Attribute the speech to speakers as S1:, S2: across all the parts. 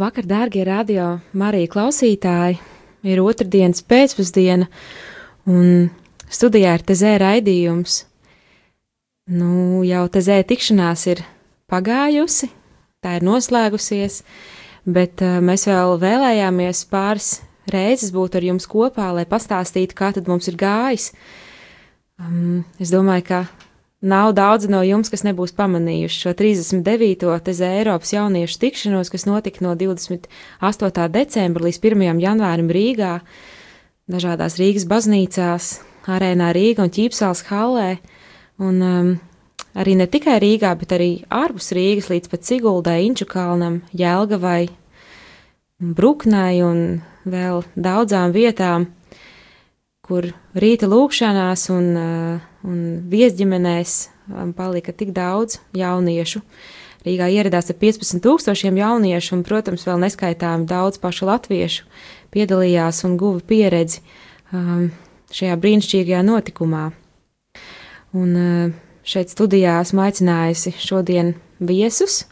S1: Vakar, dārgie radio Marija klausītāji, ir otrdienas pēcpusdiena, un studijā ir tezē raidījums. Nu, jau tezē tikšanās ir pagājusi, tā ir noslēgusies, bet uh, mēs vēl vēlējāmies pāris reizes būt ar jums kopā, lai pastāstītu, kā tad mums ir gājis. Um, es domāju, ka Nav daudz no jums, kas nebūs pamanījuši šo 39. tezē Eiropas jauniešu tikšanos, kas notika no 28. decembra līdz 1. janvārim Rīgā, dažādās Rīgas baznīcās, arēnā Rīga un Ķīpsāls hallē, un um, arī ne tikai Rīgā, bet arī ārpus Rīgas līdz pat Ciguldai, Inčukalnam, Jēlgavai, Bruknai un vēl daudzām vietām kur rīta lūkšanās un, uh, un viesģimenēs um, palika tik daudz jauniešu. Rīgā ieradās ar 15,000 jauniešu, un, protams, vēl neskaitām daudz pašu latviešu piedalījās un guva pieredzi um, šajā brīnišķīgajā notikumā. Un uh, šeit studijā esmu aicinājusi šodien viesus,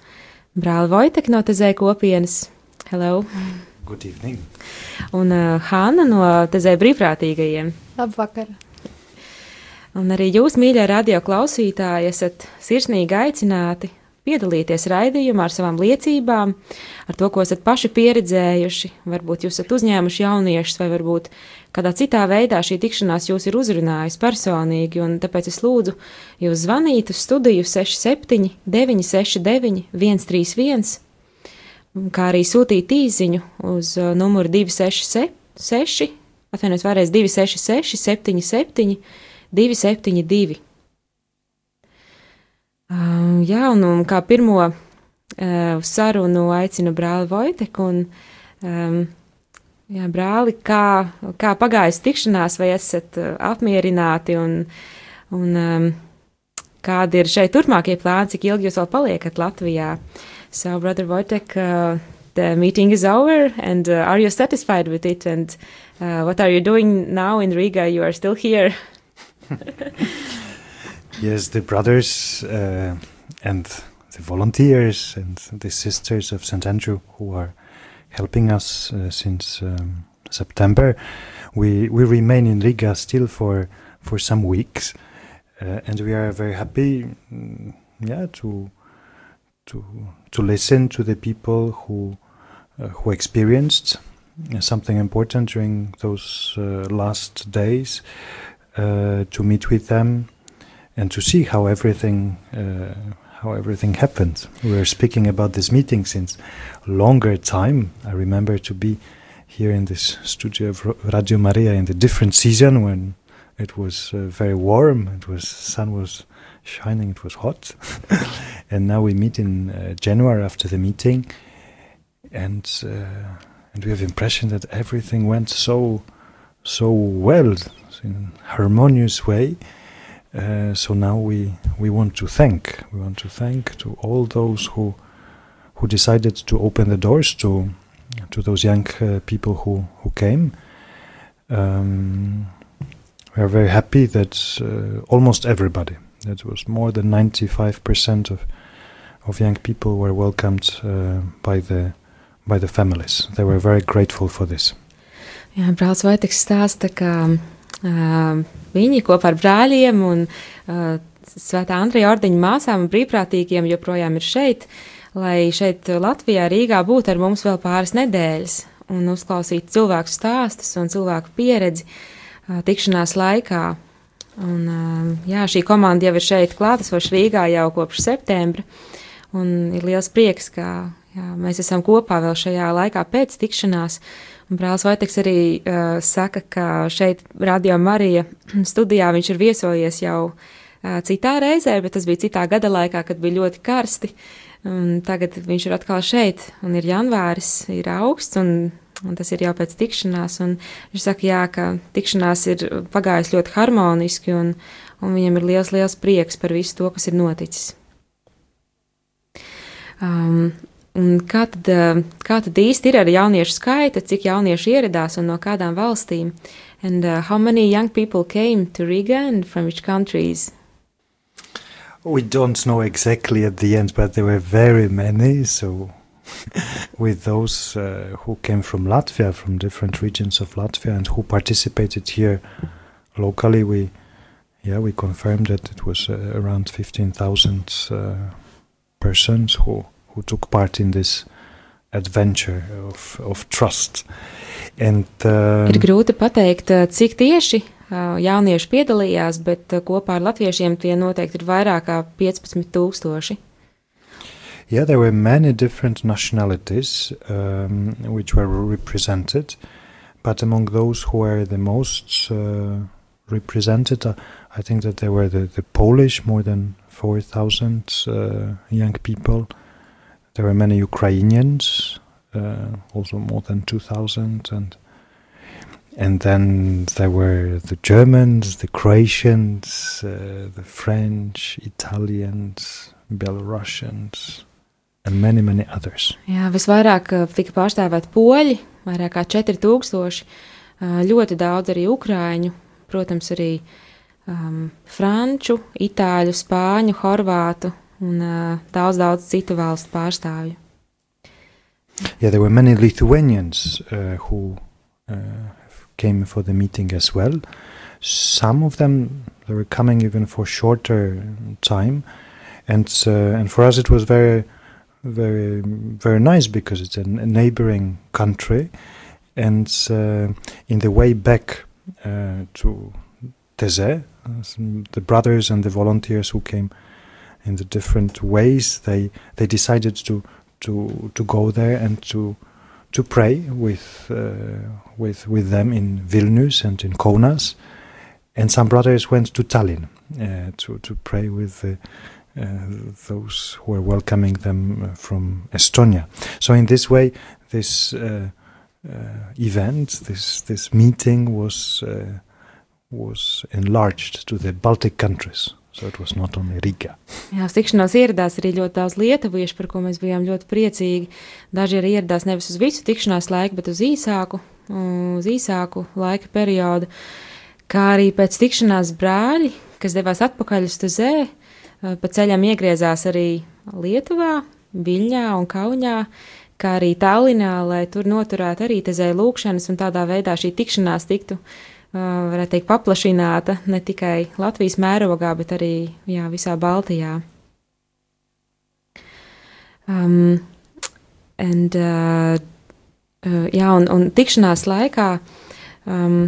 S1: brāli Vojtek no Tezē kopienas. Hello! Mm.
S2: Good evening.
S1: Un uh, Hanna no Tezē brīvprātīgajiem.
S3: Labvakar.
S1: Un arī jūs, mīļie radio klausītāji, esat sirsnīgi aicināti piedalīties raidījumā ar savām liecībām, ar to, ko esat paši pieredzējuši. Varbūt jūs esat uzņēmuši jauniešus, vai varbūt kādā citā veidā šī tikšanās jūs ir uzrunājusi personīgi, un tāpēc es lūdzu jūs zvanīt uz studiju 67 969 131 kā arī sūtīt īsiņu uz uh, numuru 266, atvainojos vēlreiz 266, 77, 272. Um, jā, un, un kā pirmo uh, sarunu aicinu brāli Vojteku un um, Jā, brāli, kā, kā pagājas tikšanās, vai esat uh, apmierināti un, un um, kādi ir šeit turpmākie plāni, cik ilgi jūs vēl paliekat Latvijā? Uh, So, Brother Wojtek, uh, the meeting is over, and uh, are you satisfied with it? And uh, what are you doing now in Riga? You are still here.
S2: yes, the brothers and the volunteers and the sisters of St. Andrew who are helping us uh, since um, September. We we remain in Riga still for for some weeks, uh, and we are very happy, mm, yeah, to to to listen to the people who uh, who experienced something important during those uh, last days, uh, to meet with them, and to see how everything uh, how everything happened. We were speaking about this meeting since longer time. I remember to be here in this studio of Radio Maria in the different season when it was uh, very warm. It was sun was shining. It was hot, and now we meet in uh, January after the meeting, and uh, and we have impression that everything went so so well in harmonious way. Uh, so now we we want to thank we want to thank to all those who who decided to open the doors to to those young uh, people who who came. Um, we are very happy that uh, almost everybody that was more than 95% of of young people were welcomed uh, by the by the families. They were very grateful for this.
S1: Jā, brālis Vaitiks stāsta, ka uh, viņi kopā ar brāļiem un uh, Svētā Andreja ordeņa māsām un brīvprātīgiem joprojām ir šeit, lai šeit Latvijā, Rīgā būtu ar mums vēl pāris nedēļas un uzklausītu cilvēku stāstus un cilvēku pieredzi uh, tikšanās laikā. Un, um, jā, šī komanda jau ir šeit klātesoša Rīgā jau kopš septembra, un ir liels prieks, ka jā, mēs esam kopā vēl šajā laikā pēc tikšanās. Un brālis Vaiteks arī uh, saka, ka šeit Radio Marija studijā viņš ir viesojies jau uh, citā reizē, bet tas bija citā gada laikā, kad bija ļoti karsti. Un tagad viņš ir atkal šeit, un ir janvāris, ir augsts, un Un tas ir jau pēc tikšanās, un viņš saka, jā, ka tikšanās ir pagājusi ļoti harmoniski, un, un viņam ir liels, liels prieks par visu to, kas ir noticis. Um, kā tad, kā tad īsti ir ar jauniešu skaitu, cik jaunieši ieradās un no kādām valstīm? And uh, how many young people came to Riga and from which countries?
S2: We don't know exactly at the end, but there were very many, so with those uh, who came from Latvia, from different regions of Latvia, and who participated here locally. We, yeah, we confirmed that it was uh, around fifteen thousand uh, persons who who took part in this adventure of, of trust. And, uh,
S1: Ir grūti pateikt, uh, cik tieši uh, jaunieši piedalījās, bet uh, kopā ar latviešiem tie noteikti ir vairāk kā 15 tūkstoši.
S2: Yeah, there were many different nationalities um, which were represented, but among those who were the most uh, represented, uh, I think that there were the, the Polish, more than 4,000 uh, young people. There were many Ukrainians, uh, also more than 2,000, and and then there were the Germans, the Croatians, uh, the French, Italians, Belarusians, and many, many others.
S1: Jā, visvairāk uh, tika pārstāvēti poļi, vairāk kā 4000, uh, ļoti daudz arī ukrāņu, protams, arī um, franču, itāļu, spāņu, horvātu un uh, daudz, daudz citu valstu pārstāvju.
S2: Yeah, there were many Lithuanians uh, who uh, came for the meeting as well. Some of them they were coming even for shorter time, and uh, and for us it was very very very nice because it's a, neighboring country, and uh, in the way back uh, to Teze, the brothers and the volunteers who came in the different ways they they decided to to to go there and to to pray with uh, with with them in Vilnius and in Kaunas, and some brothers went to Tallinn uh, to to pray with uh, those who were welcoming them from Estonia. So in this way, this uh, uh, event, this this meeting was uh, was enlarged to the Baltic countries. So.
S1: Jā, uz tikšanos ieradās arī ļoti daudz lietuviešu, par ko mēs bijām ļoti priecīgi. Daži arī ieradās nevis uz visu tikšanās laiku, bet uz īsāku, uz īsāku laika periodu. Kā arī pēc tikšanās brāļi, kas devās atpakaļ uz Tuzē, pa ceļam iegriezās arī Lietuvā, Viļņā un Kaunijā, kā arī Tallinā, lai tur noturētu arī tezē lūkšanas un tādā veidā šī tikšanās tiktu uh, varētu teikt, paplašināta ne tikai Latvijas mērogā, bet arī jā, visā Baltijā. Um, and, uh, jā, un, un tikšanās laikā um,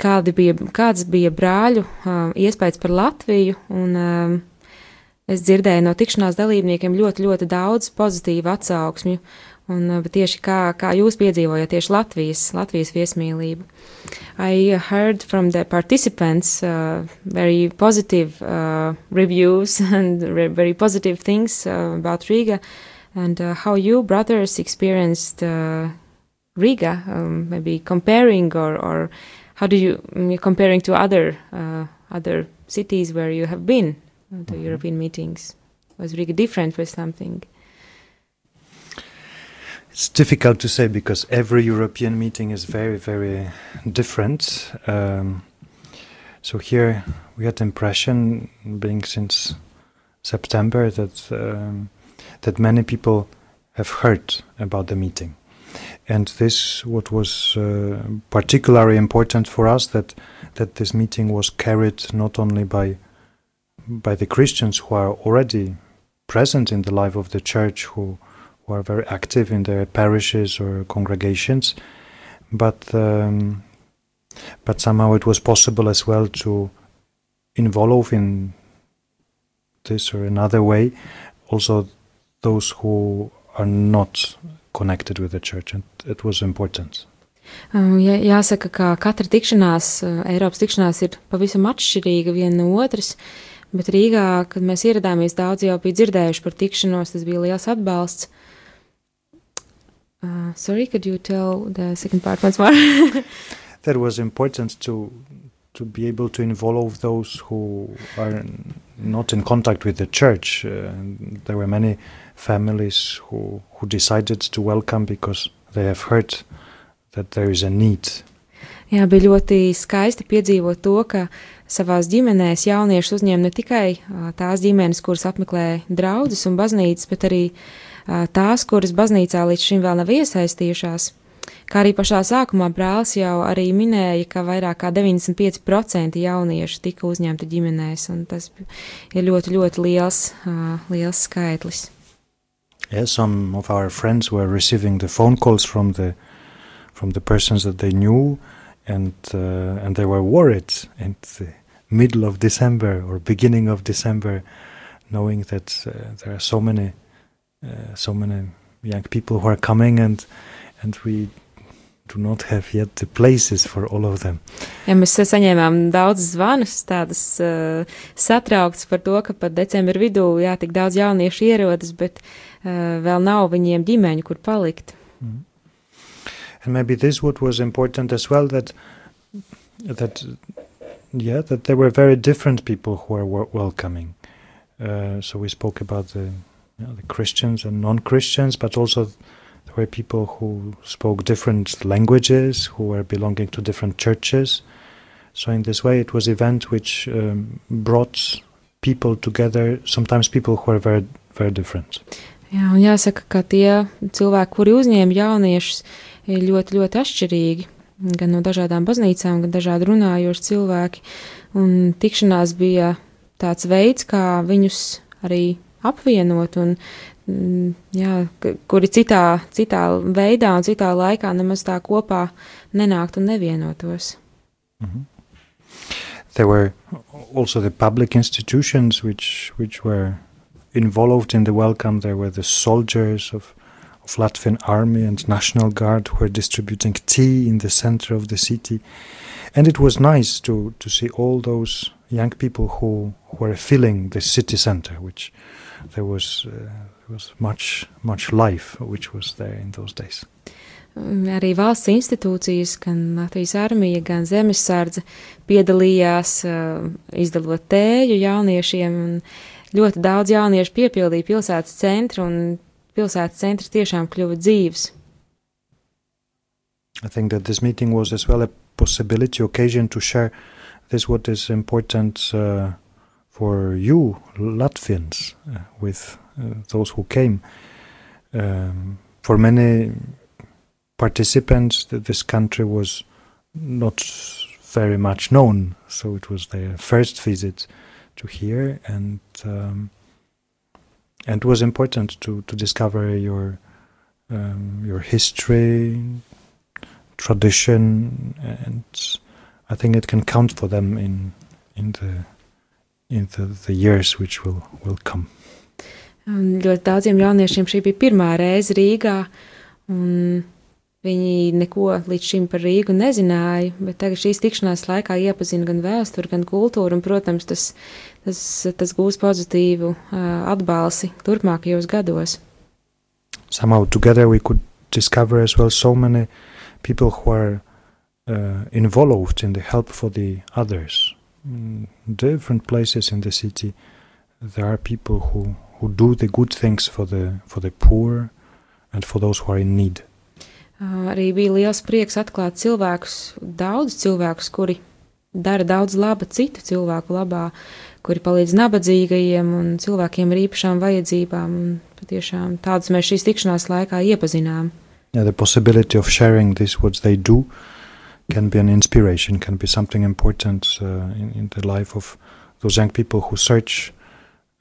S1: kādi bija, kāds bija brāļu uh, iespējas par Latviju, un es dzirdēju no tikšanās dalībniekiem ļoti, ļoti daudz pozitīvu atsauksmju, Un uh, tieši kā, kā jūs piedzīvojat tieši Latvijas, Latvijas viesmīlību. I heard from the participants uh, very positive uh, reviews and very positive things uh, about Riga and uh, how you brothers experienced uh, Riga, um, maybe comparing or, or how do you um, comparing to other other cities where you have been to mm -hmm. European meetings? Was really different with something?
S2: It's difficult to say because every European meeting is very, very different. Um, so here we had the impression, being since September, that um, that many people have heard about the meeting, and this what was uh, particularly important for us that that this meeting was carried not only by by the Christians who are already present in the life of the church who who are very active in their parishes or congregations, but um, but somehow it was possible as well to involve in this or another way also those who are not connected with the church, and it was important.
S1: Um, jā, jāsaka, ka katra tikšanās, uh, Eiropas tikšanās ir pavisam atšķirīga viena no otras, bet Rīgā, kad mēs ieradāmies, daudz jau bija dzirdējuši par tikšanos, tas bija liels atbalsts. Uh, sorry, could you tell the second part once more?
S2: that was important to to be able to involve those who are not in contact with the church. Uh, there were many families who who decided to welcome because they have heard that there is a need.
S1: Jā, bija ļoti skaisti piedzīvot to, ka savās ģimenēs jauniešus uzņēma ne tikai tās ģimenes, kuras apmeklē draugus un baznīcas, bet arī tās, kuras baznīcā līdz šim vēl nav iesaistījušās. Kā arī pašā sākumā brālis jau arī minēja, ka vairāk kā 95% jauniešu tika uzņemti ģimenēs, un tas ir ļoti, ļoti liels, liels skaitlis.
S2: Yeah, some of our friends were receiving the phone calls from the from the persons that they knew, and uh, and they were worried in the middle of December or beginning of December, knowing that uh, there are so many uh, so many young people who are coming, and and we do not have yet the places for all of them.
S1: Ja mēs saņēmām daudz zvanus, tādas uh, satrauktas par to, ka pat decembra vidū jā, tik daudz jauniešu ierodas, bet uh, vēl nav viņiem ģimeņu, kur palikt. Mm.
S2: And maybe this what was important as well that that yeah that there were very different people who were welcoming. Uh, so we spoke about the you know, the Christians and non-Christians, but also there were people who spoke different languages, who were belonging to different churches. So in this way, it was event which um, brought people together. Sometimes people who were very, very different.
S1: Jā, un jāsaka, ka tie cilvēki, kuri uzņēma jauniešus, ir ļoti, ļoti atšķirīgi. Gan no dažādām baznīcām, gan dažādi runājoši cilvēki. Un tikšanās bija tāds veids, kā viņus arī apvienot un Mm, jā, kuri citā, citā veidā un citā laikā nemaz tā kopā nenākt un nevienotos. Mm -hmm.
S2: There were also the public institutions which which were involved in the welcome. There were the soldiers of of Latvian army and national guard who were distributing tea in the center of the city, and it was nice to to see all those young people who, who were filling the city center, which there was. Uh, there was much, much life which was there in those days.
S1: Mm, arī valsts institūcijas, gan Latvijas armija, gan zemesardze piedalījās uh, izdalot tēju jauniešiem, un ļoti daudz jauniešu piepildīja pilsētas centru, un pilsētas tiešām kļuva dzīves.
S2: I think that this meeting was as well a possibility, occasion to share this what is important uh, for you Latvians uh, with uh, those who came. Um, for many participants, this country was not very much known, so it was their first visit to hear and um, and it was important to to discover your um, your history, tradition, and I think it can count for them in in the in the, the years which will will come.
S1: Ļoti daudziem jauniešiem šī bija pirmā reize Rīgā, un viņi neko līdz šim par Rīgu nezināja, bet tagad šīs tikšanās laikā gan vēsturi, gan kultūru, un, protams, tas, tas, tas gūs pozitīvu atbalsi turpmākajos gados.
S2: Somehow together we could discover as well so many people who are involved in the help for the others. In different places in the city, there are people who who do the good things for the, for the poor and for those who are in need.
S1: Arī bija liels prieks atklāt cilvēkus, daudz cilvēkus, kuri dara daudz laba citu cilvēku labā, kuri palīdz nabadzīgajiem un cilvēkiem ar īpašām vajadzībām. Patiešām tādus mēs šīs tikšanās laikā iepazinām.
S2: Yeah, the possibility of sharing this, what they do, can be an inspiration, can be something important uh, in, in the life of those young people who search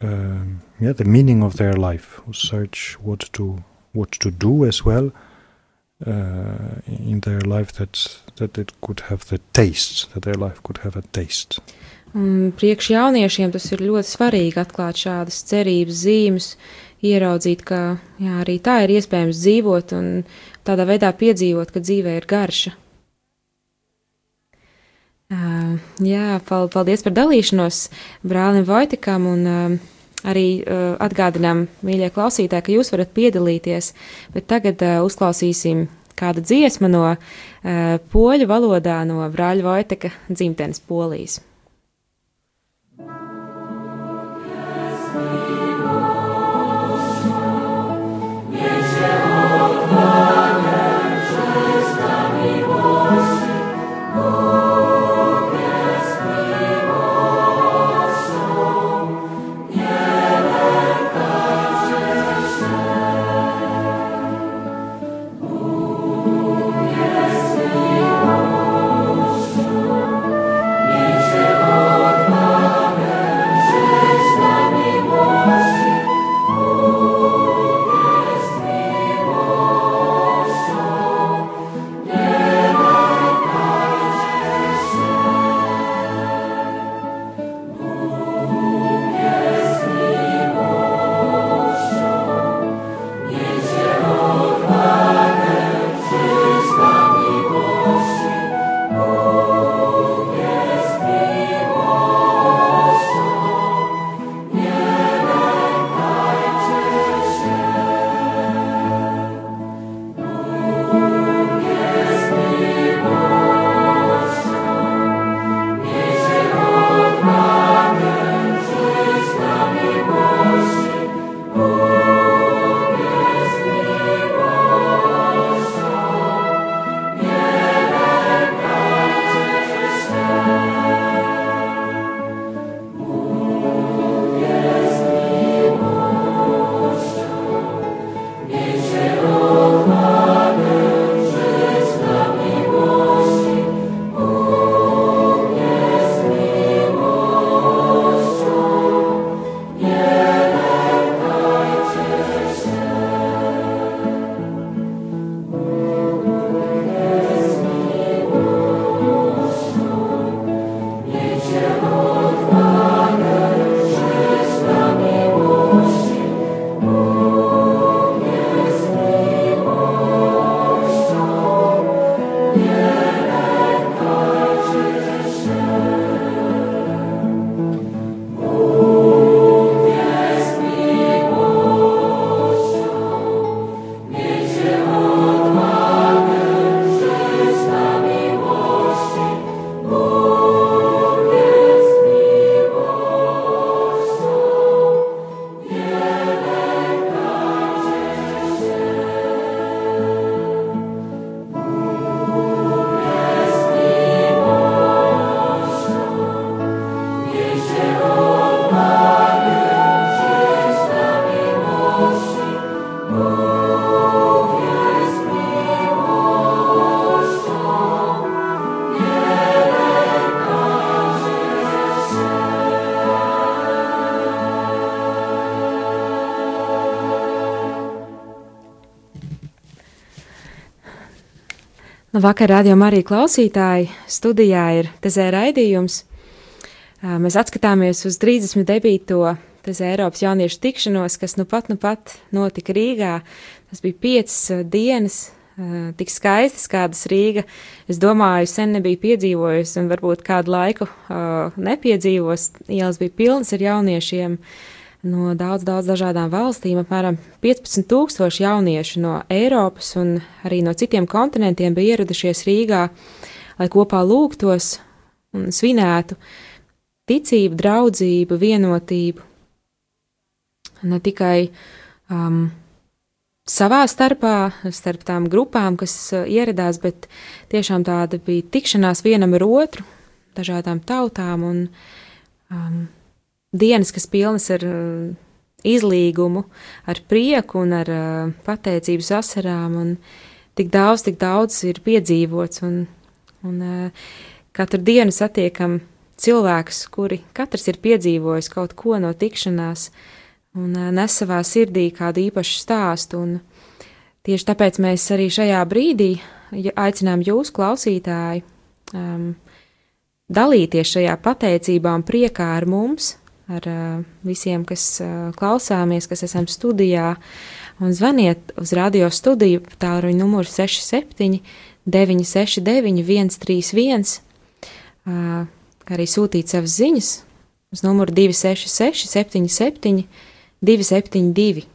S2: um, yeah, the meaning of their life, who search what to what to do as well uh, in their life that that it could have the taste, that their life could have a taste.
S1: Un priekš jauniešiem tas ir ļoti svarīgi atklāt šādas cerības zīmes, ieraudzīt, ka jā, arī tā ir iespējams dzīvot un tādā veidā piedzīvot, ka dzīvē ir garša. Uh, jā, paldies par dalīšanos brālim Vojtikam un uh, arī uh, atgādinām, mīļie klausītāji, ka jūs varat piedalīties, bet tagad uh, uzklausīsim kādu dziesmu no uh, poļu valodā no brāļa Vojteka dzimtenes Polijas. Vakar rādījumā arī klausītāji studijā ir tezē raidījums. Mēs atskatāmies uz 39. tezē Eiropas jauniešu tikšanos, kas nu pat, nu pat notika Rīgā. Tas bija piecas dienas, tik skaistas, kādas Rīga, es domāju, sen nebija piedzīvojusi un varbūt kādu laiku nepiedzīvos. Ielas bija pilnas ar jauniešiem. No daudz, daudz dažādām valstīm. Apmēram 15,000 jauniešu no Eiropas un arī no citiem kontinentiem bija ieradušies Rīgā, lai kopā lūgtos un svinētu ticību, draudzību, vienotību. Ne tikai um, savā starpā, starp tām grupām, kas uh, ieradās, bet tiešām tāda bija tikšanās vienam ar otru, dažādām tautām un um, dienas, kas pilnas ar uh, izlīgumu, ar prieku un ar uh, pateicības asarām, un tik daudz, tik daudz ir piedzīvots, un, un uh, katru dienu satiekam cilvēkus, kuri katrs ir piedzīvojis kaut ko no tikšanās, un nes savā sirdī kādu īpašu stāstu, un tieši tāpēc mēs arī šajā brīdī aicinām jūs, klausītāji, um, dalīties šajā pateicībā un priekā ar mums, ar uh, visiem, kas uh, klausāmies, kas esam studijā. Un zvaniet uz radio studiju, tālruņa numuru 67, 969, 131, uh, kā arī sūtīt savas ziņas uz numuru 266, 77, 272.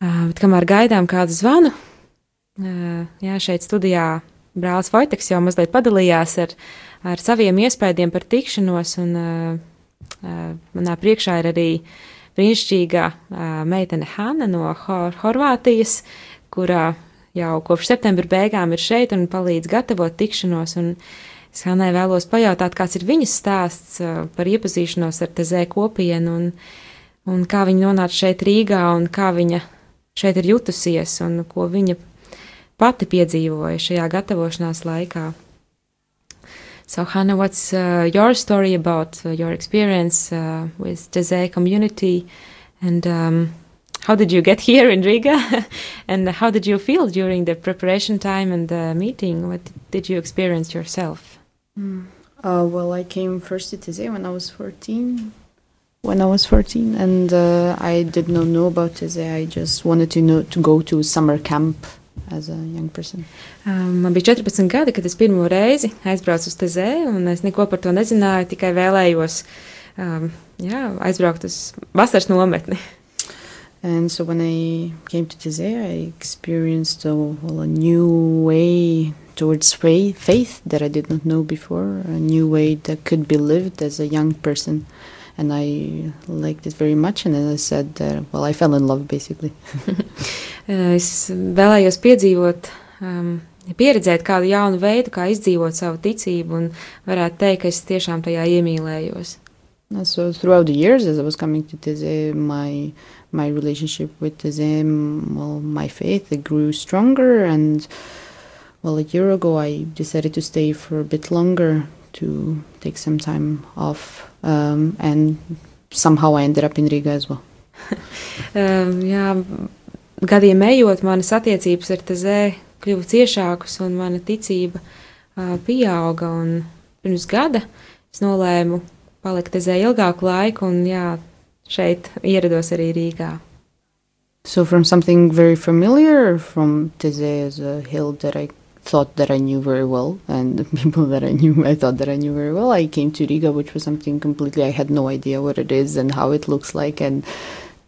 S1: Uh, bet kamēr gaidām kādu zvanu, uh, jā, šeit studijā brālis Vojteks jau mazliet padalījās ar, ar saviem iespējām par tikšanos, un uh, Eh, manā priekšā ir arī brīnišķīgā eh, meitene Hanna no Hor Horvātijas, kurā jau kopš septembra beigām ir šeit un palīdz gatavot tikšanos. Es Hannai vēlos pajautāt, kāds ir viņas stāsts eh, par iepazīšanos ar Tezē kopienu un, un kā viņa nonāca šeit Rīgā un kā viņa šeit ir jutusies un ko viņa pati piedzīvoja šajā gatavošanās laikā. So, Hannah, what's uh, your story about uh, your experience uh, with Jose community, and um, how did you get here in Riga, and how did you feel during the preparation time and the meeting? What did you experience yourself?
S3: Mm. well, I came first to Teze when I was 14. When I was 14, and uh, I did not know about Teze. I just wanted to know to go to summer camp as a young person?
S1: Um, man bija 14 gadi, kad es pirmo reizi aizbraucu uz Tezē, un es neko par to nezināju, tikai vēlējos um, jā, aizbraukt uz vasaras nometni.
S3: And so when I came to Tizé, I experienced a, well, a new way towards faith that I did not know before, a new way that could be lived as a young person. And I liked it very much. And then I said, that, well, I fell in love basically.
S1: es vēlējos piedzīvot, um, pieredzēt kādu jaunu veidu, kā izdzīvot savu ticību, un varētu teikt, ka es tiešām tajā iemīlējos.
S3: So throughout the years, as I was coming to Teze, my my relationship with Teze, well, my faith, it grew stronger. And well, a year ago, I decided to stay for a bit longer to take some time off, um, and somehow I ended up in Riga as well.
S1: um, jā, gadiem ejot, manas attiecības ar Tezē kļuva ciešākas un mana ticība uh, pieauga. Pirms gada es nolēmu palikt Tezē ilgāku laiku un jā, šeit ierados arī Rīgā.
S3: So from something very familiar from Teze as a hill that I thought that I knew very well, and the people that I knew, I thought that I knew very well. I came to Riga, which was something completely I had no idea what it is and how it looks like, and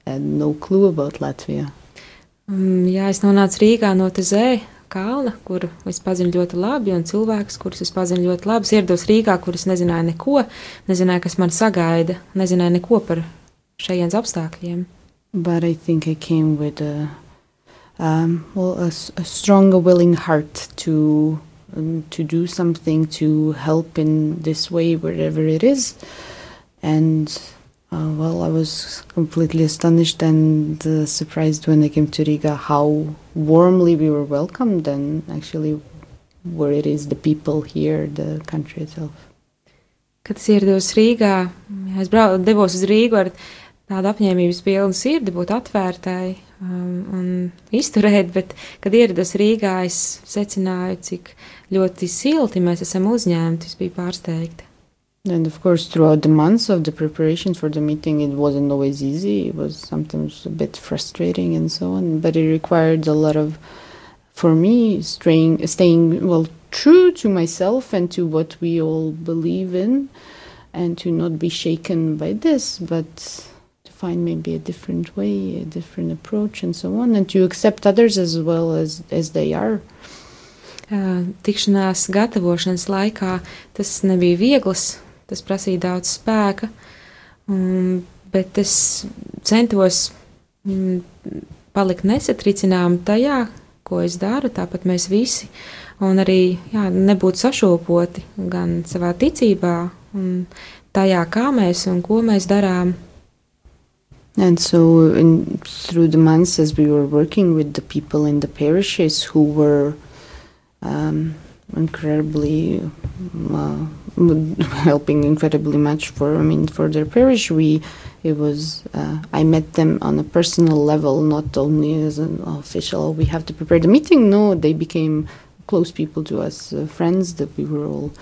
S3: and no clue about Latvia.
S1: Mm, jā, es nonācu Rīgā no Tezē kalna, kuru es pazinu ļoti labi, un cilvēkus, kurus es pazinu ļoti labi. Es ierados Rīgā, kur es nezināju neko, nezināju, kas man sagaida, nezināju neko par šejienes apstākļiem.
S3: But I think I came with a, um, well, a, a stronger willing heart to um, to do something to help in this way wherever it is, and Uh, well, I was completely astonished and uh, surprised when I came to Riga how warmly we were welcomed and actually where it is the people here, the country itself.
S1: Kad es ierados Rīgā, es brau, devos uz Rīgu ar tādu apņēmības pilnu sirdi, būt atvērtai um, un izturēt, bet, kad ierados Rīgā, es secināju, cik ļoti silti mēs esam uzņemti. Es biju pārsteigta.
S3: And of course, throughout the months of the preparation for the meeting, it wasn't always easy. It was sometimes a bit frustrating and so on, but it required a lot of, for me, staying, staying well, true to myself and to what we all believe in, and to not be shaken by this, but to find maybe a different way, a different approach, and so on, and to accept others as well as, as they are.
S1: Tikšanās gatavošanas laikā tas nebija viegls, tas prasīja daudz spēka, um, bet es centos um, palikt nesatricinām tajā, ko es daru, tāpat mēs visi, un arī jā, nebūt sašopoti gan savā ticībā, un tajā, kā mēs un ko mēs darām.
S3: And so, in, through the months, as we were working with the people in the parishes who were um, incredibly uh, helping incredibly much for I mean for their parish, we it was uh, I met them on a personal level, not only as an official. We have to prepare the meeting. No, they became close people to us, uh, friends that we were all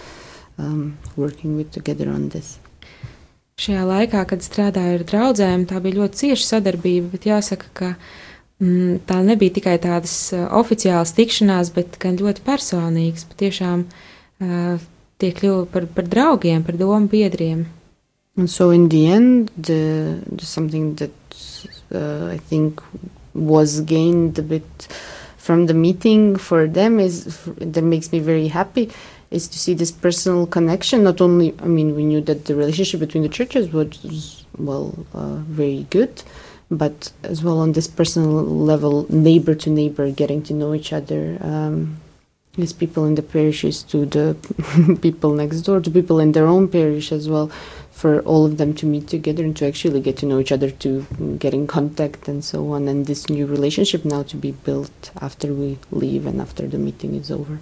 S3: um, working with together on this.
S1: Šajā laikā, kad strādāju ar draugiem, tā bija ļoti cieša sadarbība, bet jāsaka, ka mm, tā nebija tikai tādas uh, oficiālas tikšanās, bet gan ļoti personīgas. Patiešām uh, tie par, par draugiem, par domu biedriem.
S3: And so in the end, the, the something that uh, I think was gained a bit from the meeting for them is that makes me very happy is to see this personal connection. Not only, I mean, we knew that the relationship between the churches was, well, uh, very good, but as well on this personal level, neighbor to neighbor, getting to know each other. Um, as people in the parishes to the people next door, to people in their own parish as well, for all of them to meet together and to actually get to know each other, to get in contact and so on, and this new relationship now to be built after we leave and after the meeting is over.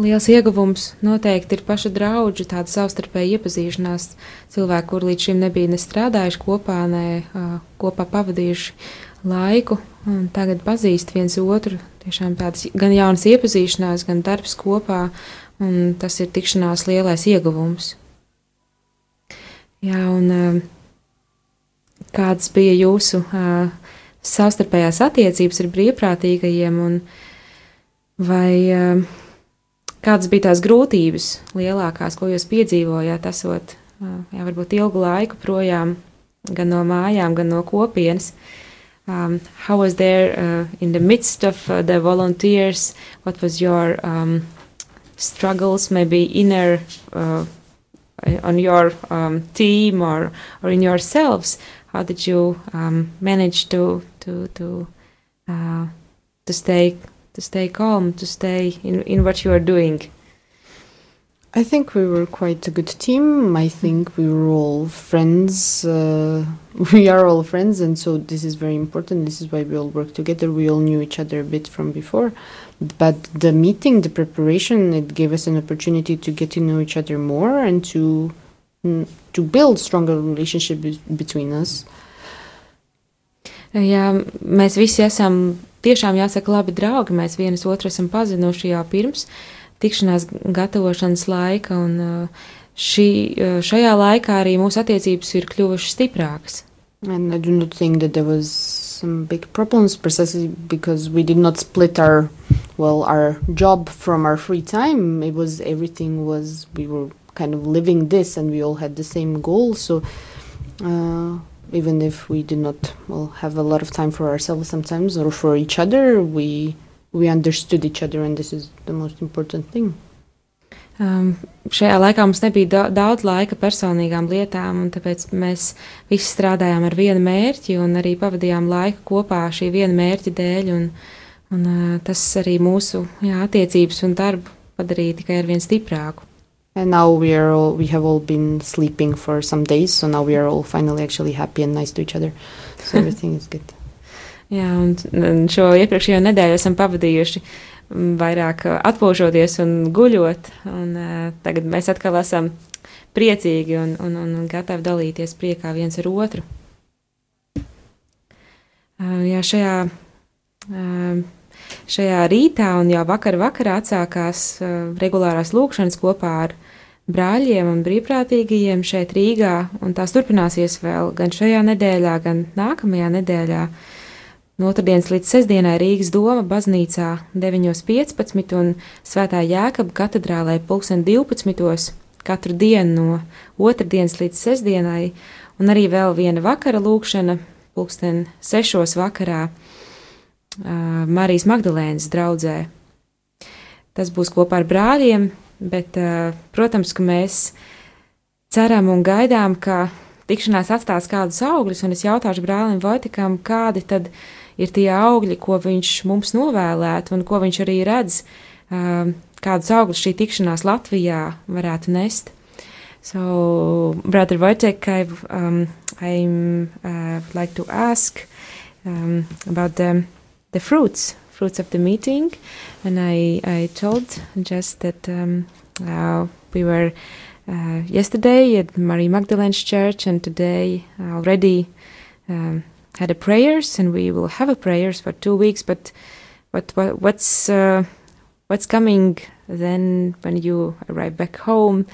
S1: Liels ieguvums noteikti ir paša draudzene, tāda savstarpēja iepazīšanās. Cilvēki, kur līdz šim nebija ne strādājuši kopā, ne kopā pavadījuši laiku, tagad pazīst viens otru. Tiešām tādas gan jaunas iepazīšanās, gan darbs kopā, un tas ir tikšanās lielais ieguvums. Jā, un uh, kādas bija jūsu uh, savstarpējās attiecības ar brīvprātīgajiem, un vai uh, Kādas bija tās grūtības lielākās, ko jūs piedzīvojāt, esot jā, varbūt ilgu laiku projām gan no mājām, gan no kopienas? Um, how was there uh, in the midst of uh, the volunteers? What was your um, struggles, maybe inner uh, on your um, team or or in yourselves? How did you um, manage to to to uh, to stay to stay calm, to stay in, in what you are doing?
S3: I think we were quite a good team. I think we were all friends. Uh, we are all friends, and so this is very important. This is why we all work together. We all knew each other a bit from before. But the meeting, the preparation, it gave us an opportunity to get to know each other more and to mm, to build stronger relationship between us.
S1: Jā, mēs visi esam tiešām jāsaka labi draugi. Mēs viens otru esam pazinuši jau pirms tikšanās gatavošanas laika, un uh, šī, uh, šajā laikā arī mūsu attiecības ir kļuvušas stiprākas.
S3: I do not think that there was some big problems precisely because we did not split our well our job from our free time. It was everything was we were kind of living this and we all had the same goal. So uh, even if we did not well have a lot of time for ourselves sometimes or for each other we we understood each other and this is the most important thing
S1: Um, šajā laikā mums nebija da daudz laika personīgām lietām, un tāpēc mēs visi strādājām ar vienu mērķi un arī pavadījām laiku kopā šī viena mērķa dēļ. Un, un, uh, tas arī mūsu jā, attiecības un darbu padarīja tikai ar vien stiprāku.
S3: And now we are all, we have all been sleeping for some days, so now we are all finally actually happy and nice to each other. So everything is good.
S1: Jā, un, un šo iepriekšējo nedēļu esam pavadījuši vairāk atpūšoties un guļot, un uh, tagad mēs atkal esam priecīgi un, un, un gatavi dalīties priekā viens ar otru. Jā, šajā, šajā rītā un jau vakar vakarā atsākās regulārās lūkšanas kopā ar brāļiem un brīvprātīgajiem šeit Rīgā, un tās turpināsies vēl gan šajā nedēļā, gan nākamajā nedēļā. No otrdienas līdz sestdienai Rīgas doma baznīcā 9.15 un Svētā Jēkaba katedrālē 2012. katru dienu no otrdienas līdz sestdienai, un arī vēl viena vakara lūkšana pulksten sešos vakarā uh, Marijas Magdalēnas draudzē. Tas būs kopā ar brāļiem, Bet, uh, protams, ka mēs ceram un gaidām, ka tikšanās atstās kādus augļus, un es jautāšu brālim Vojtikam, kādi tad ir tie augļi, ko viņš mums novēlētu, un ko viņš arī redz, uh, kādus augļus šī tikšanās Latvijā varētu nest. So, Brother Wojtek, I um, I'm uh, like to ask um, about the the fruits fruits of the meeting, and I, I told just that um, uh, we were uh, yesterday at Marie Magdalene's church, and today already um, had a prayers, and we will have a prayers for two weeks. But what, what what's uh, what's coming then when you arrive back home,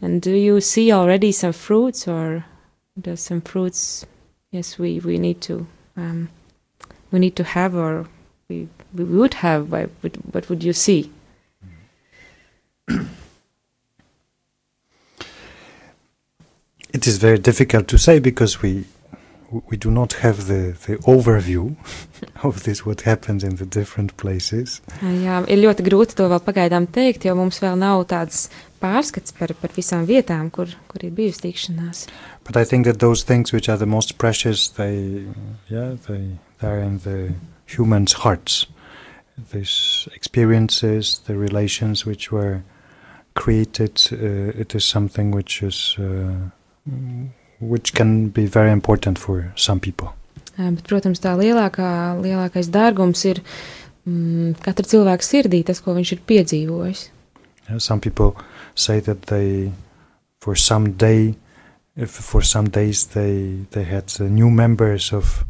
S1: and do you see already some fruits, or does some fruits? Yes, we we need to um, we need to have, or we we would have, what would you see?
S2: it is very difficult to say because we we do not have the, the overview of this what happens in the different places.
S1: Jā, ir ļoti grūti to vēl pagaidām teikt, jo mums vēl nav tāds pārskats par, par visām vietām, kur, kur ir bijusi tikšanās.
S2: But I think that those things which are the most precious, they, yeah, they, they're in the humans' hearts. these experiences, the relations which were created, uh, it is something which is uh, which can be very important for some people.
S1: Bet, protams, tā lielākā, lielākais dārgums ir mm, katra cilvēka sirdī, tas, ko viņš ir piedzīvojis.
S2: Yeah, some people say that they, for some day, if for some days they they had new members of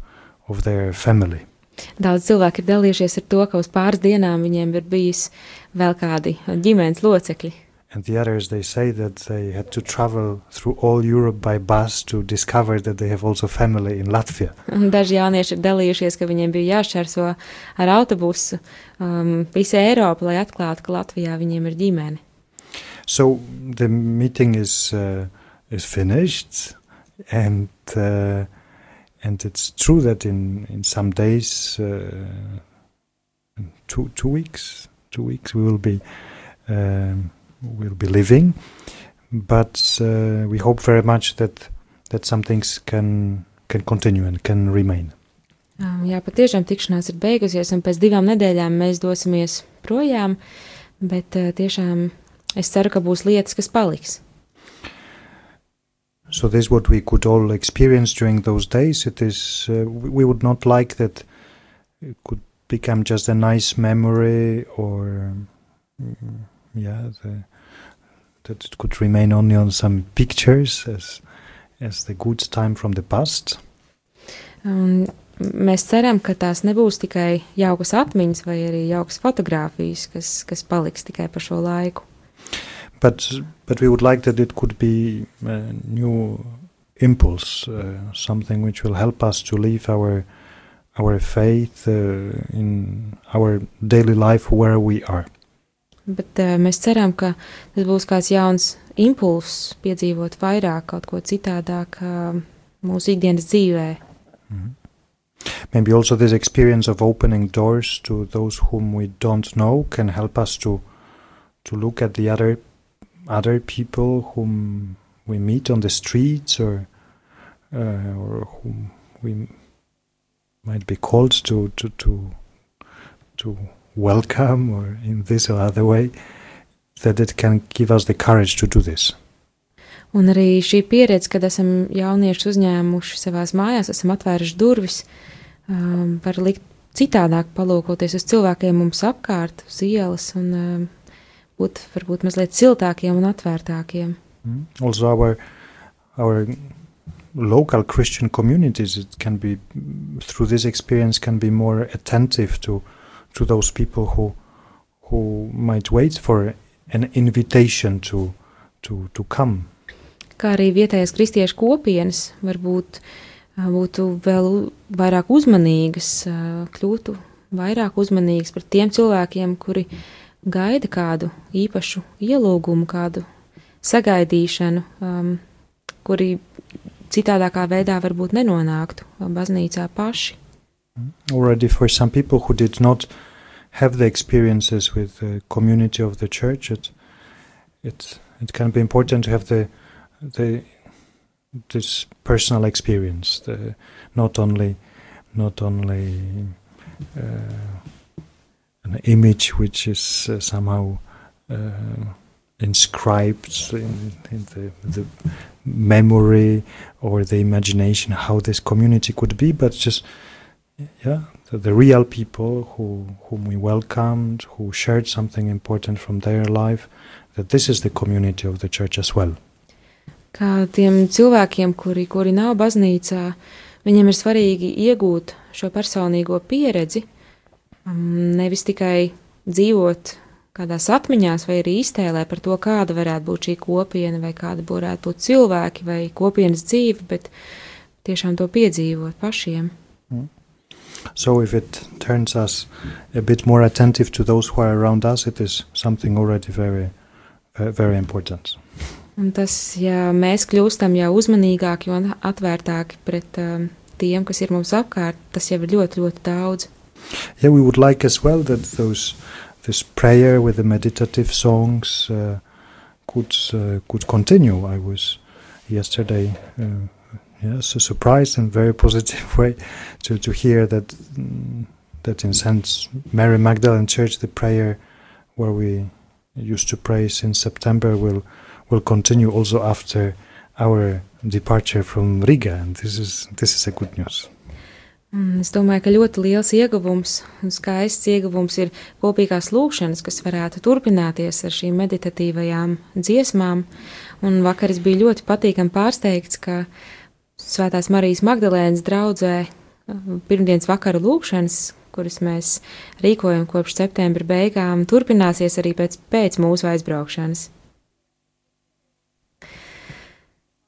S2: of their family.
S1: Daudz cilvēku ir dalījušies ar to, ka uz pāris dienām viņiem ir bijis vēl kādi ģimenes locekļi.
S2: And the others, they say that they had to travel through all Europe by bus to discover that they have also family in Latvia.
S1: Un daži jaunieši ir dalījušies, ka viņiem bija jāšķērso ar autobusu um, visu Eiropu, lai atklātu, ka Latvijā viņiem ir ģimene.
S2: So the meeting is, uh, is finished and uh, and it's true that in in some days, uh, two two weeks, two weeks we will be um, will be living, but uh, we hope very much that that some things can can continue and can remain.
S1: Um, jā, patiešām tikšanās ir beigusies, un pēc divām nedēļām mēs dosimies projām, bet uh, tiešām es ceru, ka būs lietas, kas paliks.
S2: So this is what we could all experience during those days. It is uh, we would not like that it could become just a nice memory or mm, yeah the, that it could remain only on some pictures as as the good time from the past.
S1: Un mēs ceram, ka tās nebūs tikai jaukas atmiņas vai arī jaukas fotogrāfijas, kas, kas paliks tikai par šo laiku.
S2: but but we would like that it could be a new impulse, uh, something which will help us to live our our faith uh, in our daily life where we are.
S1: Bet uh, mēs ceram, ka tas būs kāds jauns impulss, piedzīvot vairāk kaut ko citādāk uh, mūsu ikdienas dzīvē. Mm -hmm.
S2: Maybe also this experience of opening doors to those whom we don't know can help us to to look at the other other people whom we meet on the streets or uh, or whom we might be called to to to to welcome or in this or other way that it can give us the courage to do this.
S1: Un arī šī pieredze, kad esam jauniešus uzņēmuši savās mājās, esam atvēruši durvis, um, var likt citādāk palūkoties uz cilvēkiem mums apkārt, uz ielas un um, būt varbūt mazliet siltākiem un atvērtākiem.
S2: Mm. Also our, our local Christian communities, it can be through this experience can be more attentive to to those people who who might wait for an invitation to to to come.
S1: Kā arī vietējais kristiešu kopienas varbūt būtu vēl vairāk uzmanīgas, kļūtu vairāk uzmanīgas pret tiem cilvēkiem, kuri gaida kādu īpašu ielūgumu, kādu sagaidīšanu, um, kuri citādākā veidā varbūt nenonāktu baznīcā paši.
S2: Already for some people who did not have the experiences with the community of the church, it, it, it can be important to have the, the this personal experience, the, not only not only uh, an image which is uh, somehow uh, inscribed in, in the, the, memory or the imagination how this community could be, but just yeah, the, the, real people who whom we welcomed, who shared something important from their life, that this is the community of the church as well.
S1: Kā tiem cilvēkiem, kuri, kuri nav baznīcā, viņiem ir svarīgi iegūt šo personīgo pieredzi, um, nevis tikai dzīvot kādās atmiņās vai arī iztēlē par to, kāda varētu būt šī kopiena, vai kāda varētu būt cilvēki vai kopienas dzīve, bet tiešām to piedzīvot pašiem.
S2: So if it turns us a bit more attentive to those who are around us, it is something already very, very important.
S1: Un tas, ja mēs kļūstam jau uzmanīgāki un atvērtāki pret um, tiem, kas ir mums apkārt, tas jau ir ļoti, ļoti daudz.
S2: Yeah, we would like as well that those this prayer with the meditative songs uh, could uh, could continue. I was yesterday, uh, yes, surprised in very positive way to to hear that mm, that in Saint Mary Magdalene Church the prayer where we used to pray since September will will continue also after our departure from Riga, and this is this is a good news.
S1: Un es domāju, ka ļoti liels ieguvums un skaists ieguvums ir kopīgās lūkšanas, kas varētu turpināties ar šīm meditatīvajām dziesmām. Un vakar es biju ļoti patīkami pārsteigts, ka Svētās Marijas Magdalēnas draudzē pirmdienas vakaru lūkšanas, kuras mēs rīkojam kopš septembra beigām, turpināsies arī pēc, pēc mūsu aizbraukšanas.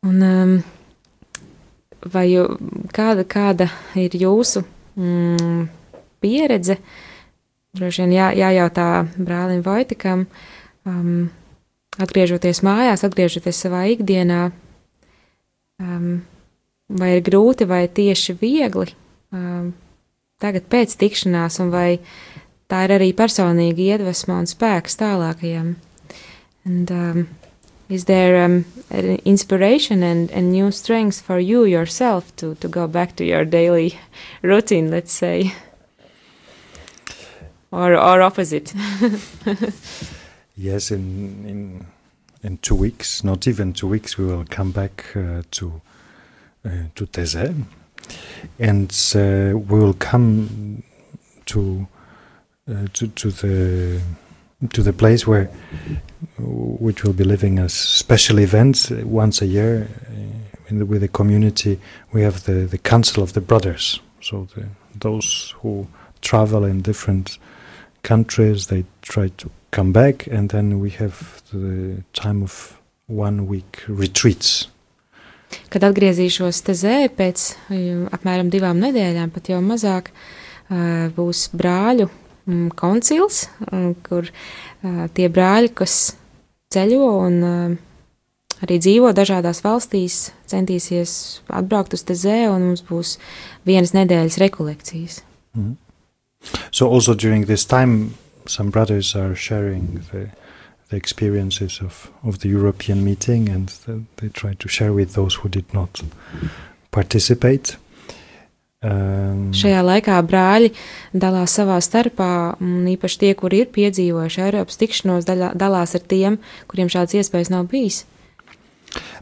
S1: Un, um, vai jū, kāda, kāda ir jūsu mm, pieredze? Droši vien jā, jājautā brālim Vaitikam, um, atgriežoties mājās, atgriežoties savā ikdienā, um, vai ir grūti vai tieši viegli um, tagad pēc tikšanās, un vai tā ir arī personīga iedvesma un spēks tālākajam. And, um, is there um, an inspiration and, and new strength for you yourself to, to go back to your daily routine, let's say? Or, or opposite?
S2: yes, in, in, in two weeks, not even two weeks, we will come back uh, to, to Teze. And uh, we will come to, uh, to, to the to the place where which will be living as special events once a year uh, the, with the community. We have the, the Council of the Brothers. So the, those who travel in different countries, they try to come back, and then we have the time of one week retreats.
S1: Kad atgriezīšos Tezē pēc apmēram divām nedēļām, pat jau mazāk, būs brāļu Mm, koncils, mm, kur tie brāļi, kas ceļo un arī dzīvo dažādās valstīs, centīsies atbraukt uz Tezē, un mums būs vienas nedēļas rekolekcijas. Mm -hmm.
S2: So also during this time, some brothers are sharing the, the experiences of, of the European meeting, and the, they try to share with those who did not participate.
S1: Um, Šajā laikā brāļi dalās savā starpā, un īpaši tie, kuri ir piedzīvojuši Eiropas tikšanos, daļā, dalās ar tiem, kuriem šādas iespējas nav bijis.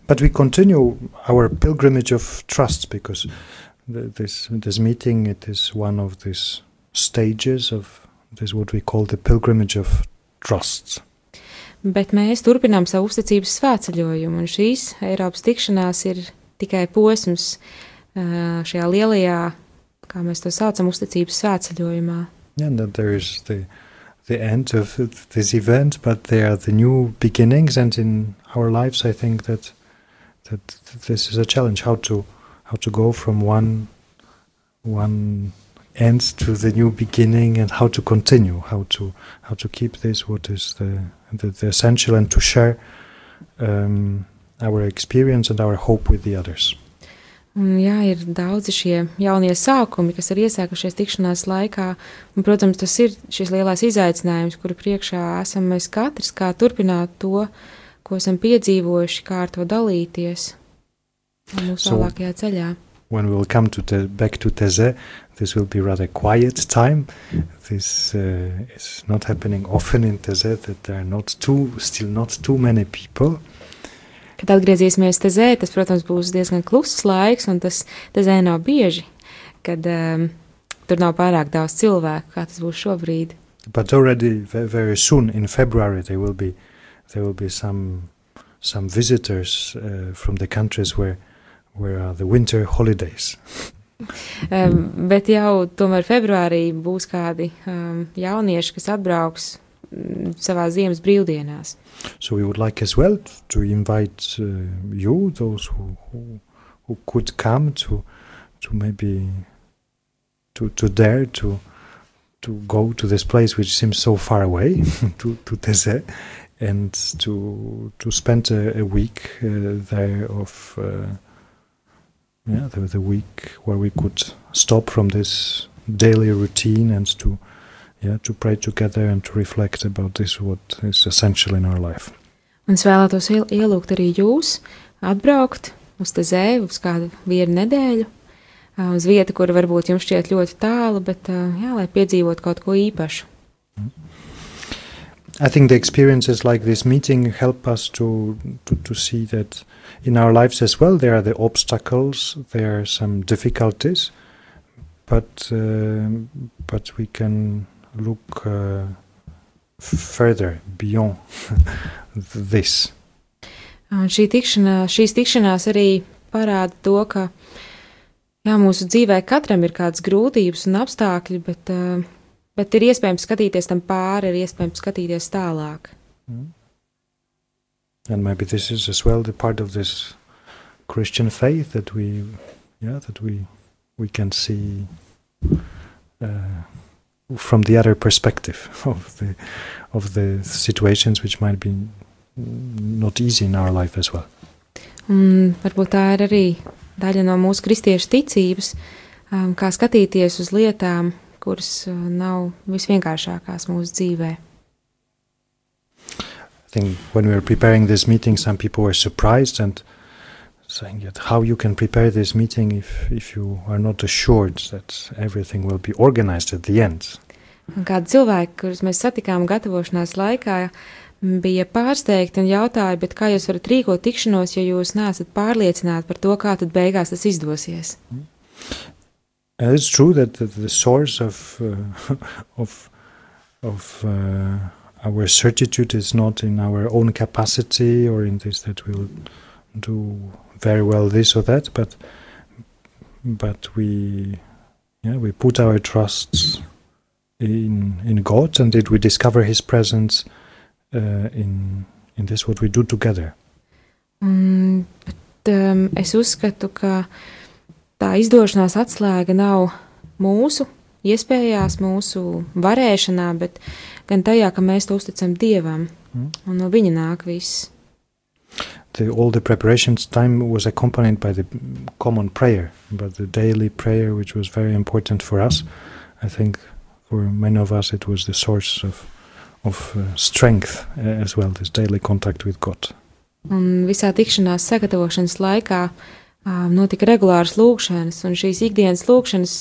S2: But we continue our pilgrimage of trust because the, this this meeting it is one of these stages of this what we call the pilgrimage of trust.
S1: Bet mēs turpinām savu uzticības svētceļojumu, un šīs Eiropas tikšanās ir tikai posms uh, šajā lielajā, kā mēs to saucam, uzticības svētceļojumā.
S2: Yeah, and that there is the the end of this event, but there are the new beginnings. And in our lives, I think that that this is a challenge: how to how to go from one one end to the new beginning, and how to continue, how to how to keep this what is the the essential, and to share um, our experience and our hope with the others.
S1: Un, jā, ir daudzi šie jaunie sākumi, kas ir iesākušies tikšanās laikā. Un, protams, tas ir šis lielais izaicinājums, kuru priekšā esam mēs katrs, kā turpināt to, ko esam piedzīvojuši, kā ar to dalīties mūsu
S2: So-
S1: tālākajā ceļā.
S2: When we will come to the, back to Teze, this will be rather quiet time. This uh, is not happening often in Teze. That there are not too, still not too many people.
S1: Kad atgriezīsimies te zē, tas, protams, būs diezgan kluss laiks, un tas te zē nav bieži, kad um, tur nav pārāk daudz cilvēku, kā tas būs šobrīd.
S2: But already very soon in February there will be there will be some some visitors uh, from the countries where where are the winter holidays.
S1: Um, bet jau tomēr februārī būs kādi um, jaunieši, kas atbrauks mm, savā ziemas brīvdienās.
S2: So we would like as well to invite uh, you, those who, who who could come to to maybe to to dare to to go to this place which seems so far away to to Teze and to to spend a, a week uh, there of uh, yeah the, the week where we could stop from this daily routine and to yeah to pray together and to reflect about this what is essential in our life
S1: Un es vēlētos iel- ielūgt arī jūs atbraukt uz te zēju uz kādu vienu nedēļu, uz vietu, kur varbūt jums šķiet ļoti tālu, bet jā, lai piedzīvot kaut ko īpašu.
S2: I think the experiences like this meeting help us to, to, to see that in our lives as well there are the obstacles, there are some difficulties, but um but we can look uh, further beyond this.
S1: Un šī tikšanās, šīs tikšanās arī parāda to, ka jā, mūsu dzīvē katram ir kādas grūtības un apstākļi, bet, ā, bet ir iespējams skatīties tam pāri, ir iespējams skatīties tālāk.
S2: And maybe this is as well the part of this Christian faith that we, yeah, that we we can see uh, from the other perspective of the of the situations which might be not easy in our life as well.
S1: Un varbūt tā ir arī daļa no mūsu kristiešu ticības, um, kā skatīties uz lietām, kuras uh, nav visvienkāršākās mūsu dzīvē.
S2: I think when we were preparing this meeting, some people were surprised and saying that how you can prepare this meeting if if you are not assured that everything will be organized at the end.
S1: Kādi cilvēki, kurus mēs satikām gatavošanās laikā, bija pārsteigti un jautāja, bet kā jūs varat rīkot tikšanos, ja jūs neesat pārliecināti par to, kā tad beigās tas izdosies?
S2: It's true that the, the source of uh, of of uh, our certitude is not in our own capacity or in this that we'll do very well this or that, but but we yeah we put our trusts in in God and that we discover His presence uh, in in this what we do together.
S1: Un, bet, um, ka tā izdošanās atslēga nav mūsu iespējās, mūsu varēšanā, bet gan tajā, ka mēs to uzticam Dievam,
S2: Mm.
S1: un no Viņa nāk viss.
S2: the, all the preparations time was accompanied by the common prayer, but the daily prayer, which was very important for us. I think for many of us it was the source of of uh, strength uh, as well. This daily contact with God.
S1: Un visā tikšanās sagatavošanas laikā um, notika regulāras lūkšanas, un šīs ikdienas lūkšanas,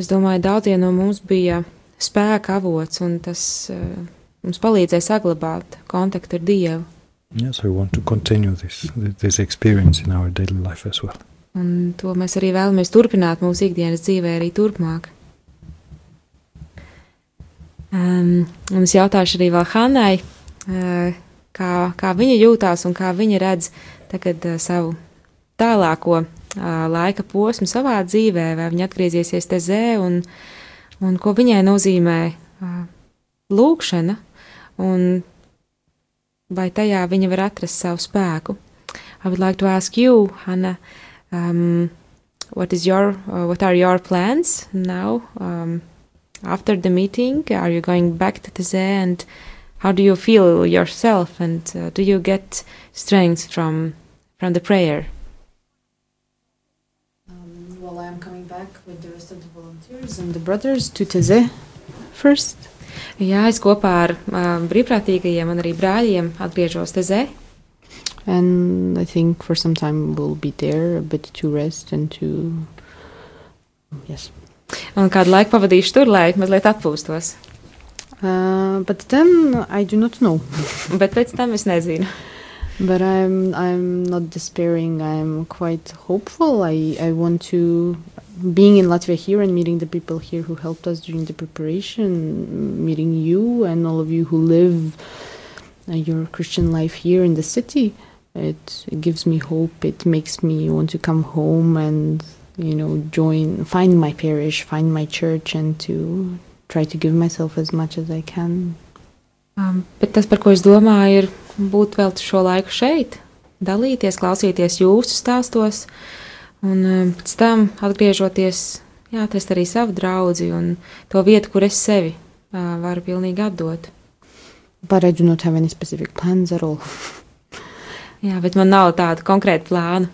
S1: es domāju, daudziem no mums bija spēka avots, un tas mums palīdzēja saglabāt kontaktu ar Dievu.
S2: Yes, I want to continue this this experience in our daily life as well.
S1: Un to mēs arī vēlamies turpināt mūsu ikdienas dzīvē arī turpmāk. Um, un es jautāšu arī vēl Hannai, uh, kā, kā viņa jūtās un kā viņa redz tagad uh, savu tālāko laika posmu savā dzīvē, vai viņa atgriezīsies tezē un, un ko viņai nozīmē lūkšana, un vai tajā viņa var atrast savu spēku. I would like to ask you, Hannah, um, what is your uh, what are your plans now um, after the meeting? Are you going back to Teze and how do you feel yourself and uh, do you get strength from from the prayer?
S3: Um, well, I am coming back with the rest of the volunteers and the brothers to Teze first.
S1: Jā, es kopā ar um, brīvprātīgajiem un arī brāļiem atgriežos Tezē.
S3: And I think for some time we'll be there a bit to rest and to. Yes.
S1: Un kādu laiku pavadīšu tur, lai mazliet atpūstos.
S3: Uh, but then I do not know.
S1: Bet pēc tam es nezinu.
S3: But I'm I'm not despairing. I'm quite hopeful. I I want to being in Latvia here and meeting the people here who helped us during the preparation, meeting you and all of you who live uh, your Christian life here in the city. It, it gives me hope. It makes me want to come home and you know join, find my parish, find my church, and to try to give myself as much as I can.
S1: Um, bet tas, par ko es domāju, ir būt vēl šo laiku šeit, dalīties, klausīties jūsu stāstos, un um, pēc tam atgriežoties, jā, atrast arī savu draugu un to vietu, kur es sevi uh, varu pilnīgi atdot.
S3: But I do not have any specific plans at all.
S1: Jā, bet man nav tāda konkrēta plāna.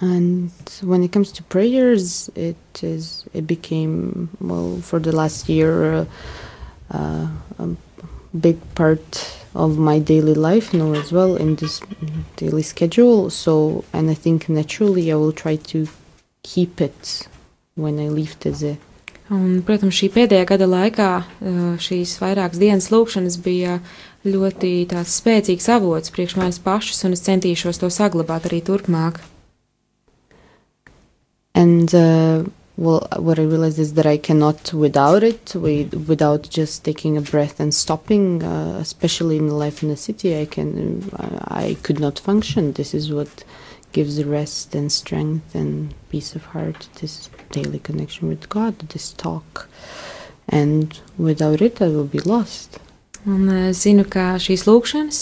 S3: And when it comes to prayers, it is it became well for the last year uh, uh, a big part of my daily life now as well in this daily schedule. So and I think naturally I will try to keep it when I leave Teze.
S1: Un, protams, šī pēdējā gada laikā šīs vairākas dienas lūkšanas bija ļoti spēcīgs avots priekš manis pašas, un es centīšos to saglabāt arī turpmāk.
S3: And uh, well, what I realized is that I cannot without it, without just taking a breath and stopping. Uh, especially in life in the city, I can, I could not function. This is what gives rest and strength and peace of heart. This daily connection with God, this talk, and without it, I will be lost.
S1: Un es zinu, ka šīs lūkšanas,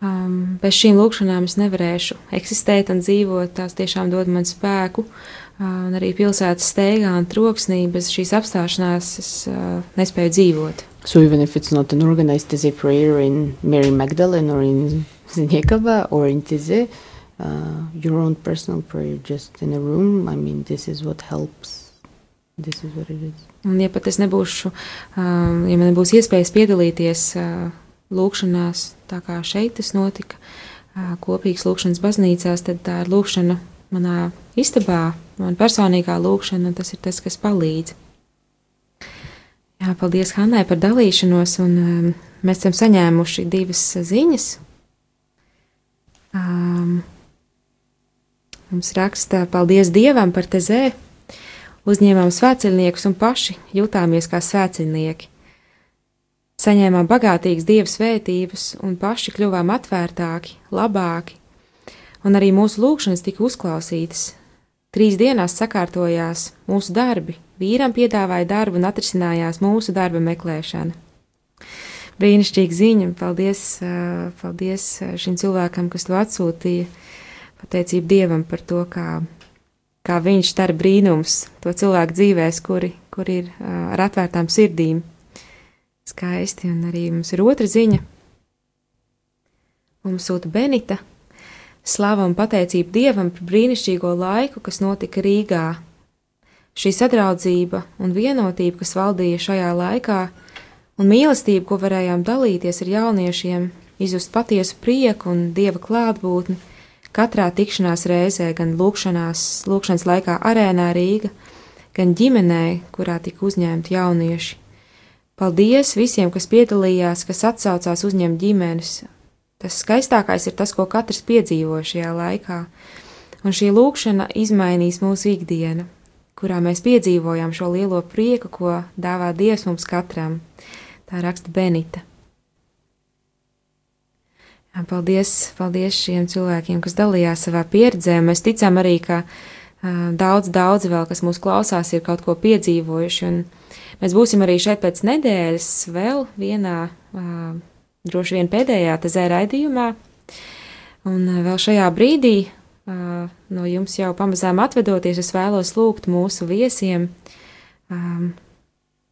S1: um, bez šīm lūkšanām es nevarēšu eksistēt un dzīvot. Tās tiešām dod man spēku. Uh, un arī pilsētas steigā un troksnī bez šīs apstāšanās es uh, nespēju dzīvot.
S3: So even if it's not an organized Tize prayer in Mary Magdalene or in Zniekava or in Tize, uh, your own personal prayer just in a room, I mean, this is what helps. This is what it is.
S1: Un, ja pat es nebūšu, um, ja man nebūs iespējas piedalīties uh, lūkšanās, tā kā šeit tas notika, uh, kopīgas lūkšanas baznīcās, tad tā ir lūkšana manā istabā, man personīgā lūkšana, tas ir tas, kas palīdz. Jā, paldies Hannai par dalīšanos, un um, mēs esam saņēmuši divas ziņas. Um, mums raksta, paldies Dievam par tezē, uzņēmām svētceļniekus un paši jutāmies kā svētceļnieki. Saņēmām bagātīgas dieva svētības un paši kļuvām atvērtāki, labāki, un arī mūsu lūgšanas tika uzklausītas. Trīs dienās sakārtojās mūsu darbi, vīram piedāvāja darbu un atrisinājās mūsu darba meklēšana. Brīnišķīga ziņa, paldies, paldies šim cilvēkam, kas to atsūtīja, pateicību Dievam par to, kā kā viņš dara brīnums to cilvēku dzīvēs, kuri, kuri ir ar atvērtām sirdīm. Skaisti, un arī mums ir otra ziņa. Mums sūta Benita. Slava un pateicība Dievam par brīnišķīgo laiku, kas notika Rīgā. Šī sadraudzība un vienotība, kas valdīja šajā laikā, un mīlestība, ko varējām dalīties ar jauniešiem, izjust patiesu prieku un dieva klātbūtni, Katrā tikšanās reizē, gan lūkšanās, lūkšanas laikā arēnā Rīga, gan ģimenē, kurā tika uzņemti jaunieši. Paldies visiem, kas piedalījās, kas atsaucās uzņemt ģimenes. Tas skaistākais ir tas, ko katrs piedzīvo šajā laikā, un šī lūkšana izmainīs mūsu ikdienu, kurā mēs piedzīvojam šo lielo prieku, ko dāvā Dievs mums katram. Tā raksta Benita. Paldies, paldies šiem cilvēkiem, kas dalījās savā pieredzē. Mēs ticam arī, ka daudz, daudz vēl, kas mūs klausās, ir kaut ko piedzīvojuši. Mēs būsim arī šeit pēc nedēļas vēl vienā, uh, droši vien pēdējā tezē raidījumā. Un uh, vēl šajā brīdī uh, no jums jau pamazām atvedoties, es vēlos lūgt mūsu viesiem um,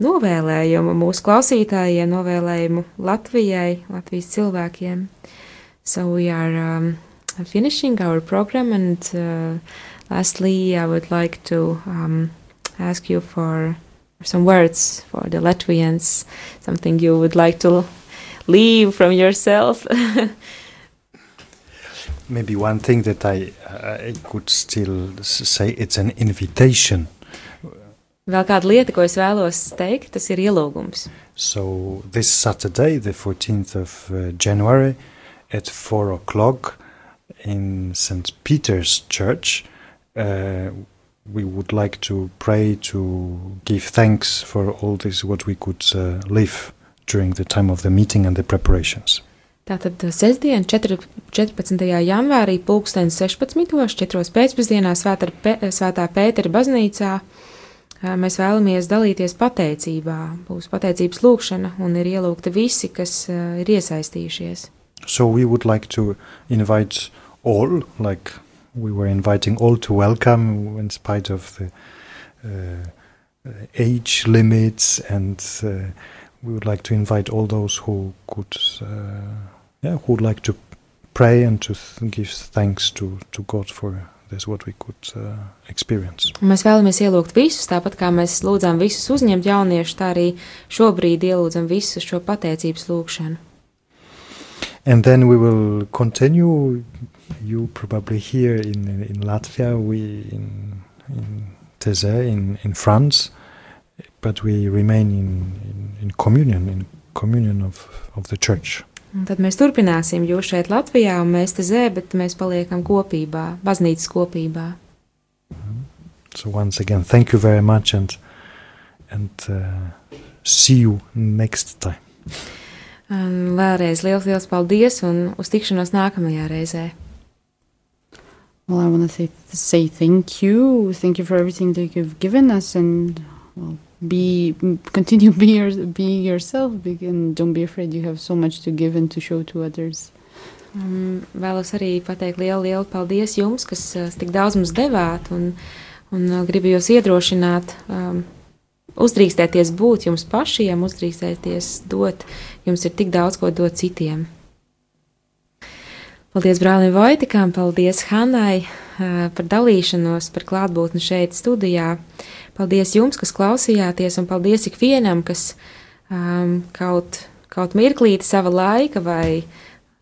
S1: novēlējumu mūsu klausītājiem, novēlējumu Latvijai, Latvijas cilvēkiem. So we are um, finishing our program, and uh, lastly, I would like to um, ask you for some words for the Latvians, something you would like to leave from yourself.
S2: Maybe one thing that I, I could still say it's an invitation.
S1: Vēl kāda lieta, ko es vēlos teikt, tas ir ielūgums.
S2: So this Saturday, the 14th of uh, January, at four o'clock in St. Peter's Church, uh, we would like to pray to give thanks for all this what we could uh, live during the time of the meeting and the preparations.
S1: Tātad uh, sestdien, 4, 14. janvārī, pulksten 16. 4. pēcpusdienā svētā, svētā Pētera baznīcā uh, mēs vēlamies dalīties pateicībā. Būs pateicības lūkšana un ir ielūgti visi, kas ir iesaistījušies.
S2: So we would like to invite all, like we were inviting all to welcome, in spite of the uh, age limits, and uh, we would like to invite all those who could, uh, yeah, who would like to pray and to th give thanks to, to God for this, what we could uh, experience.
S1: Mēs vēlamies ielūgt visus, tāpat kā mēs lūdzām visus uzņemt jauniešus, tā arī šobrīd ielūdzam visus šo pateicības lūgšanu.
S2: And then we will continue. You probably here in in, Latvia, we in in Thésée, in in France, but we remain in, in, in communion, in communion of, of the church.
S1: Un tad mēs turpināsim jūs šeit Latvijā, un mēs te zē, bet mēs paliekam kopībā, baznīcas kopībā.
S2: Mm -hmm. So once again, thank you very much and and uh, see you next time.
S1: Un vēlreiz liels, liels paldies un uz tikšanos nākamajā reizē.
S3: Well, I want to say, say thank you. Thank you for everything that you've given us, and well, be continue be your, be yourself. And don't be afraid. You have so much to give and to show to others.
S1: Um, vēlos arī pateikt lielu, lielu paldies jums, kas uh, tik daudz mums devāt, un, un uh, gribu jūs iedrošināt um, uzdrīkstēties būt jums pašiem, uzdrīkstēties dot, jums ir tik daudz ko dot citiem. Paldies brālim Vojtikam, paldies Hanai par dalīšanos, par klātbūtni šeit studijā. Paldies jums, kas klausījāties, un paldies ikvienam, kas um, kaut, kaut mirklīti sava laika vai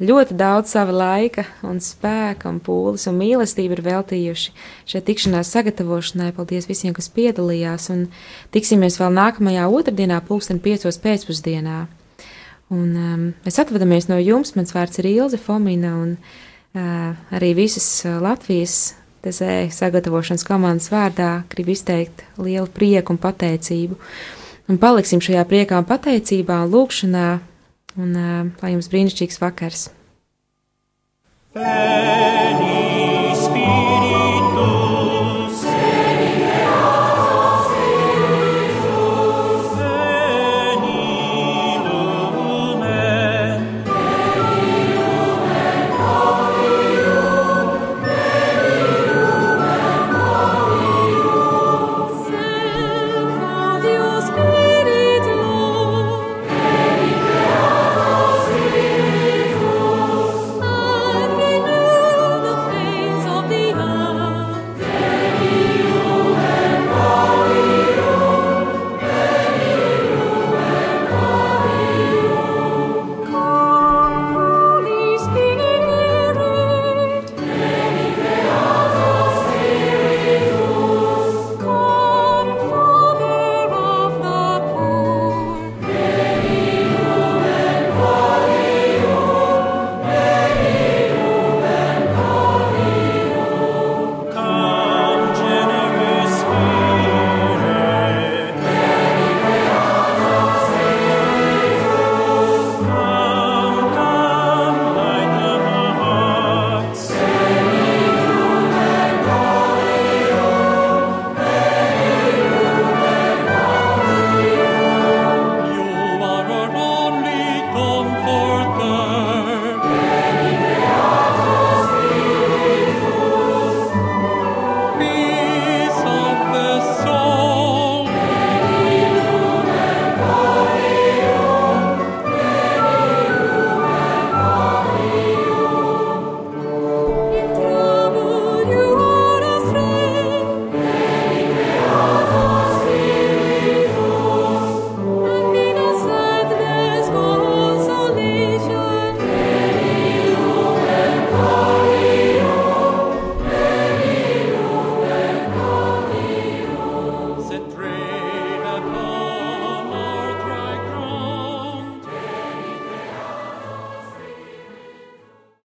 S1: ļoti daudz sava laika un spēka un pūles un mīlestību ir veltījuši šai tikšanās sagatavošanai. Paldies visiem, kas piedalījās, un tiksimies vēl nākamajā otrdienā, pulksten piecos pēcpusdienā. Un um, mēs atvadamies no jums, mans vārds ir Ilze Fomina, un uh, arī visas Latvijas tezē sagatavošanas komandas vārdā gribu izteikt lielu prieku un pateicību. Un paliksim šajā priekā un pateicībā un lūkšanā un lai jums brīnišķīgs vakars! Fē.